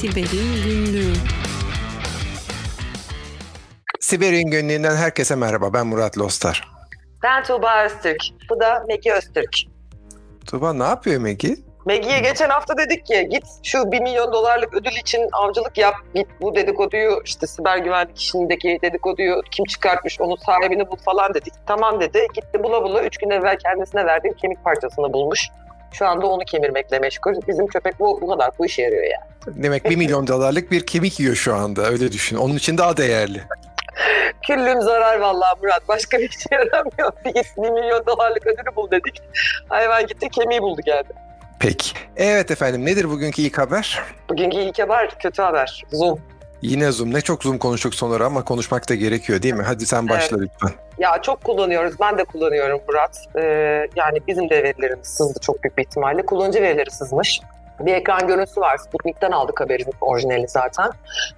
Siber'in günlüğü. Siber'in günlüğünden herkese merhaba. Ben Murat Lostar. Ben Tuğba Öztürk. Bu da Megi Öztürk. Tuğba ne yapıyor Megi? Megi'ye geçen hafta dedik ki git şu 1 milyon dolarlık ödül için avcılık yap. Git bu dedikoduyu işte siber güvenlik işindeki dedikoduyu kim çıkartmış onun sahibini bul falan dedik. Tamam dedi. Gitti bula bula 3 gün evvel kendisine verdiğim kemik parçasını bulmuş. Şu anda onu kemirmekle meşgul. Bizim köpek bu, bu kadar bu işe yarıyor yani. Demek 1 milyon dolarlık bir kemik yiyor şu anda öyle düşün. Onun için daha değerli. Küllüm zarar vallahi Murat. Başka bir işe yaramıyor. Bir git 1 milyon dolarlık ödülü bul dedik. Hayvan gitti kemiği buldu geldi. Peki. Evet efendim nedir bugünkü ilk haber? Bugünkü ilk haber kötü haber. Zoom. Yine Zoom. Ne çok Zoom konuştuk sonra ama konuşmak da gerekiyor değil mi? Hadi sen başla evet. lütfen. Ya çok kullanıyoruz. Ben de kullanıyorum Murat. Ee, yani bizim de verilerimiz sızdı çok büyük bir ihtimalle. Kullanıcı verileri sızmış bir ekran görüntüsü var. Sputnik'ten aldık haberin orijinali zaten.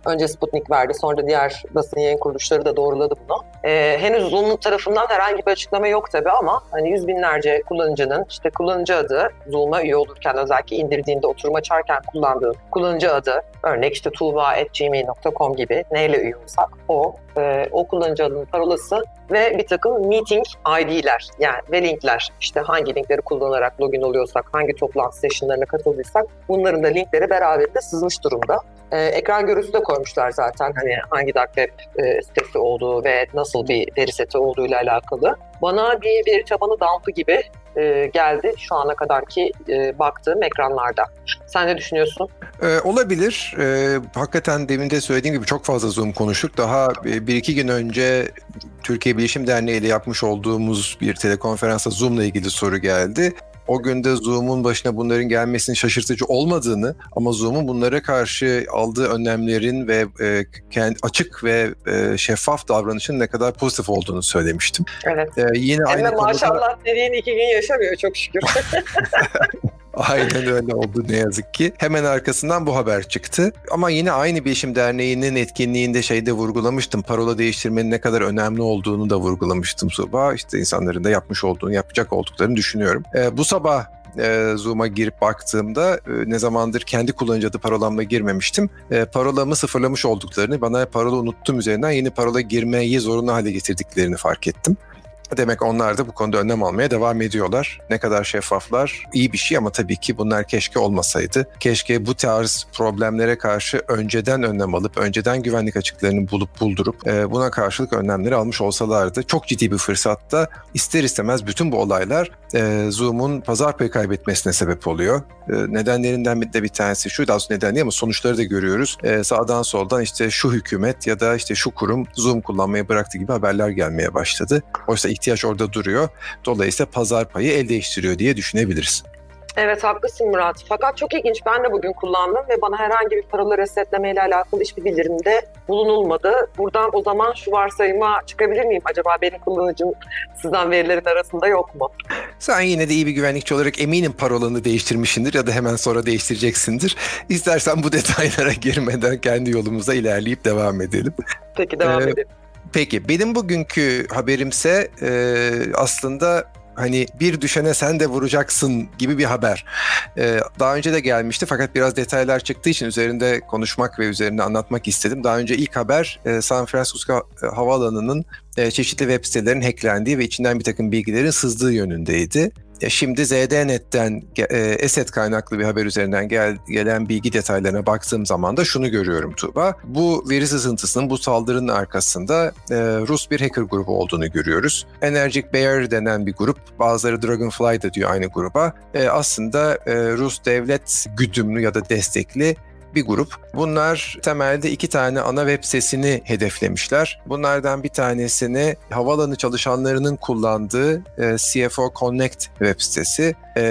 Önce Sputnik verdi sonra diğer basın yayın kuruluşları da doğruladı bunu. Ee, henüz Zoom'un tarafından herhangi bir açıklama yok tabii ama hani yüz binlerce kullanıcının işte kullanıcı adı Zoom'a üye olurken özellikle indirdiğinde oturum açarken kullandığı kullanıcı adı örnek işte tuğba.gmail.com gibi neyle üye olsak o e, o kullanıcı adının parolası ve bir takım meeting ID'ler yani ve linkler işte hangi linkleri kullanarak login oluyorsak, hangi toplantı sessionlarına katıldıysak bunların da linkleri beraberinde sızmış durumda. Ee, ekran görüntüsü de koymuşlar zaten hani hangi dark web e, sitesi olduğu ve nasıl bir veri seti olduğuyla alakalı. Bana bir veri tabanı dump'ı gibi e, geldi şu ana kadarki e, baktığım ekranlarda. Sen ne düşünüyorsun? Ee, olabilir. Ee, hakikaten demin de söylediğim gibi çok fazla Zoom konuştuk. Daha e, bir iki gün önce Türkiye Bilişim Derneği ile yapmış olduğumuz bir telekonferansta Zoom'la ilgili soru geldi o günde Zoom'un başına bunların gelmesinin şaşırtıcı olmadığını ama Zoom'un bunlara karşı aldığı önlemlerin ve e, kendi açık ve e, şeffaf davranışın ne kadar pozitif olduğunu söylemiştim. Evet. E, yine Hem aynı maşallah konuda... dediğin iki gün yaşamıyor çok şükür. Aynen öyle oldu ne yazık ki. Hemen arkasından bu haber çıktı. Ama yine aynı Bilişim Derneği'nin etkinliğinde şeyde vurgulamıştım. Parola değiştirmenin ne kadar önemli olduğunu da vurgulamıştım sabah. İşte insanların da yapmış olduğunu, yapacak olduklarını düşünüyorum. Ee, bu sabah e, Zoom'a girip baktığımda e, ne zamandır kendi kullanıcı adı parolamla girmemiştim. E, parolamı sıfırlamış olduklarını, bana parola unuttum üzerinden yeni parola girmeyi zorunlu hale getirdiklerini fark ettim. Demek onlar da bu konuda önlem almaya devam ediyorlar. Ne kadar şeffaflar iyi bir şey ama tabii ki bunlar keşke olmasaydı. Keşke bu tarz problemlere karşı önceden önlem alıp, önceden güvenlik açıklarını bulup buldurup e, buna karşılık önlemleri almış olsalardı. Çok ciddi bir fırsatta ister istemez bütün bu olaylar e, Zoom'un pazar payı kaybetmesine sebep oluyor. E, nedenlerinden de bir tanesi şu, daha neden değil ama sonuçları da görüyoruz. E, sağdan soldan işte şu hükümet ya da işte şu kurum Zoom kullanmayı bıraktı gibi haberler gelmeye başladı. Oysa ihtiyaç orada duruyor. Dolayısıyla pazar payı el değiştiriyor diye düşünebiliriz. Evet haklısın Murat. Fakat çok ilginç. Ben de bugün kullandım ve bana herhangi bir paralı resetleme ile alakalı hiçbir bildirimde bulunulmadı. Buradan o zaman şu varsayıma çıkabilir miyim? Acaba benim kullanıcım sizden verilerin arasında yok mu? Sen yine de iyi bir güvenlikçi olarak eminim parolanı değiştirmişsindir ya da hemen sonra değiştireceksindir. İstersen bu detaylara girmeden kendi yolumuza ilerleyip devam edelim. Peki devam ee, edelim. Peki benim bugünkü haberimse e, aslında hani bir düşene sen de vuracaksın gibi bir haber. Ee, daha önce de gelmişti fakat biraz detaylar çıktığı için üzerinde konuşmak ve üzerinde anlatmak istedim. Daha önce ilk haber e, San Francisco Havaalanı'nın e, çeşitli web sitelerin hacklendiği ve içinden bir takım bilgilerin sızdığı yönündeydi. Şimdi ZDNet'ten e, ESET kaynaklı bir haber üzerinden gel, gelen bilgi detaylarına baktığım zaman da şunu görüyorum Tuğba. Bu veri sızıntısının, bu saldırının arkasında e, Rus bir hacker grubu olduğunu görüyoruz. Energy Bear denen bir grup, bazıları Dragonfly da diyor aynı gruba. E, aslında e, Rus devlet güdümlü ya da destekli bir grup. Bunlar temelde iki tane ana web sitesini hedeflemişler. Bunlardan bir tanesini havalanı çalışanlarının kullandığı e, CFO Connect web sitesi e,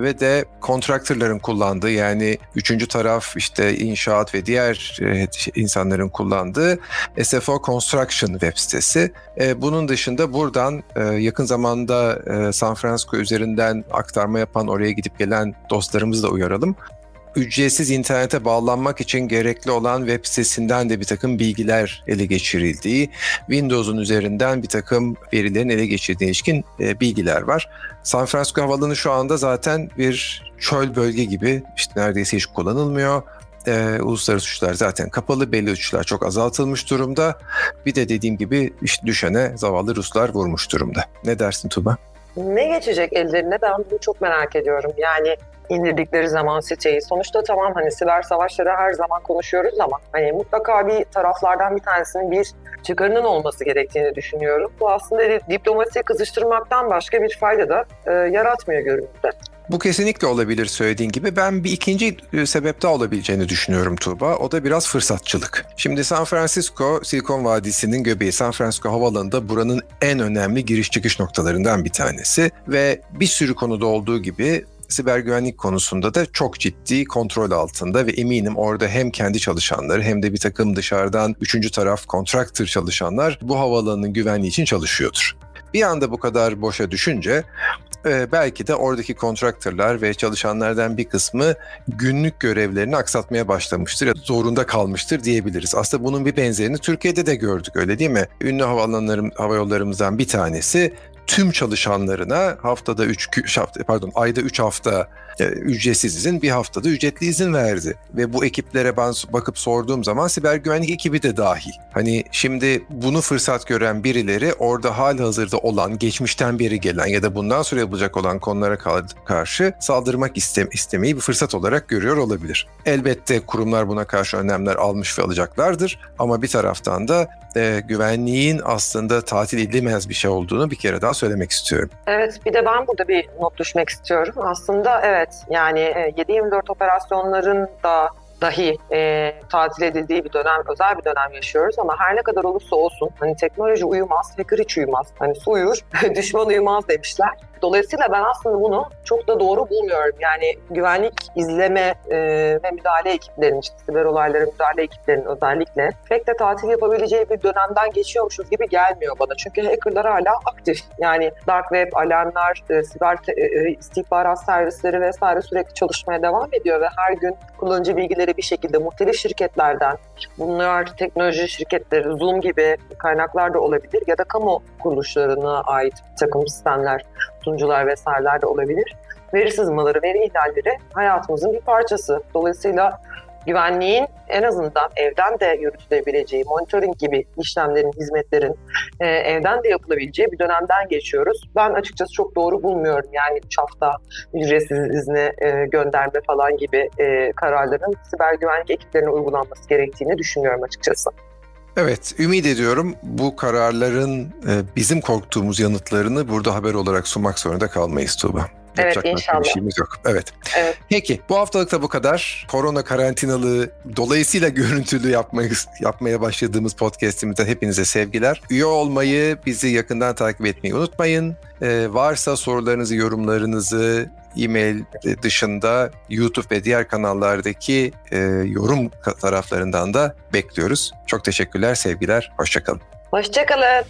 ve de kontraktörlerin kullandığı yani üçüncü taraf işte inşaat ve diğer e, insanların kullandığı SFO Construction web sitesi. E, bunun dışında buradan e, yakın zamanda e, San Francisco üzerinden aktarma yapan oraya gidip gelen dostlarımızı da uyaralım ücretsiz internete bağlanmak için gerekli olan web sitesinden de bir takım bilgiler ele geçirildiği, Windows'un üzerinden bir takım verilerin ele geçirdiği ilişkin e, bilgiler var. San Francisco Havaalanı şu anda zaten bir çöl bölge gibi işte neredeyse hiç kullanılmıyor. e, uluslararası uçuşlar zaten kapalı, belli uçuşlar çok azaltılmış durumda. Bir de dediğim gibi işte düşene zavallı Ruslar vurmuş durumda. Ne dersin Tuba? Ne geçecek ellerine ben bunu çok merak ediyorum. Yani indirdikleri zaman siteyi. Sonuçta tamam hani siber savaşları her zaman konuşuyoruz ama hani mutlaka bir taraflardan bir tanesinin bir çıkarının olması gerektiğini düşünüyorum. Bu aslında diplomasiyi kızıştırmaktan başka bir fayda da e, yaratmıyor görünümde. Bu kesinlikle olabilir söylediğin gibi. Ben bir ikinci e, sebep daha olabileceğini düşünüyorum Tuğba. O da biraz fırsatçılık. Şimdi San Francisco, Silikon Vadisi'nin göbeği San Francisco Havaalanı'nda buranın en önemli giriş çıkış noktalarından bir tanesi. Ve bir sürü konuda olduğu gibi siber güvenlik konusunda da çok ciddi kontrol altında ve eminim orada hem kendi çalışanları hem de bir takım dışarıdan üçüncü taraf kontraktör çalışanlar bu havaalanının güvenliği için çalışıyordur. Bir anda bu kadar boşa düşünce e, belki de oradaki kontraktörler ve çalışanlardan bir kısmı günlük görevlerini aksatmaya başlamıştır ya zorunda kalmıştır diyebiliriz. Aslında bunun bir benzerini Türkiye'de de gördük öyle değil mi? Ünlü havaalanlarım, hava yollarımızdan bir tanesi tüm çalışanlarına haftada 3 pardon ayda 3 hafta e, ücretsiz izin bir haftada ücretli izin verdi. Ve bu ekiplere ben bakıp sorduğum zaman siber güvenlik ekibi de dahil. Hani şimdi bunu fırsat gören birileri orada hali hazırda olan, geçmişten beri gelen ya da bundan sonra yapılacak olan konulara karşı saldırmak istem istemeyi bir fırsat olarak görüyor olabilir. Elbette kurumlar buna karşı önlemler almış ve alacaklardır ama bir taraftan da e, güvenliğin aslında tatil edilemez bir şey olduğunu bir kere daha söylemek istiyorum. Evet bir de ben burada bir not düşmek istiyorum. Aslında evet yani 7-24 e, operasyonların da dahi e, tatil edildiği bir dönem, özel bir dönem yaşıyoruz ama her ne kadar olursa olsun hani teknoloji uyumaz, hacker hiç uyumaz. Hani su uyur, düşman uyumaz demişler. Dolayısıyla ben aslında bunu çok da doğru bulmuyorum. Yani güvenlik izleme e, ve müdahale ekiplerinin, işte siber olaylara müdahale ekiplerinin özellikle pek de tatil yapabileceği bir dönemden geçiyormuşuz gibi gelmiyor bana. Çünkü hackerlar hala aktif. Yani dark web, alarmlar, e, siber te, e, istihbarat servisleri vesaire sürekli çalışmaya devam ediyor ve her gün kullanıcı bilgileri bir şekilde muhtelif şirketlerden, bunlar teknoloji şirketleri, Zoom gibi kaynaklar da olabilir ya da kamu kuruluşlarına ait takım sistemler sunucular vesaireler de olabilir. Veri sızmaları, veri ihlalleri hayatımızın bir parçası. Dolayısıyla güvenliğin en azından evden de yürütülebileceği, monitoring gibi işlemlerin, hizmetlerin e, evden de yapılabileceği bir dönemden geçiyoruz. Ben açıkçası çok doğru bulmuyorum. Yani 3 hafta ücretsiz izne e, gönderme falan gibi e, kararların siber güvenlik ekiplerine uygulanması gerektiğini düşünüyorum açıkçası. Evet, ümit ediyorum bu kararların e, bizim korktuğumuz yanıtlarını burada haber olarak sunmak zorunda kalmayız Tuğba. Evet Yapacak inşallah. Bir şeyimiz yok. Evet. evet. Peki bu haftalık da bu kadar. Korona karantinalı dolayısıyla görüntülü yapmayı, yapmaya başladığımız podcastimizden hepinize sevgiler. Üye olmayı, bizi yakından takip etmeyi unutmayın. Ee, varsa sorularınızı, yorumlarınızı e-mail dışında YouTube ve diğer kanallardaki e, yorum taraflarından da bekliyoruz. Çok teşekkürler, sevgiler, hoşçakalın. Hoşçakalın.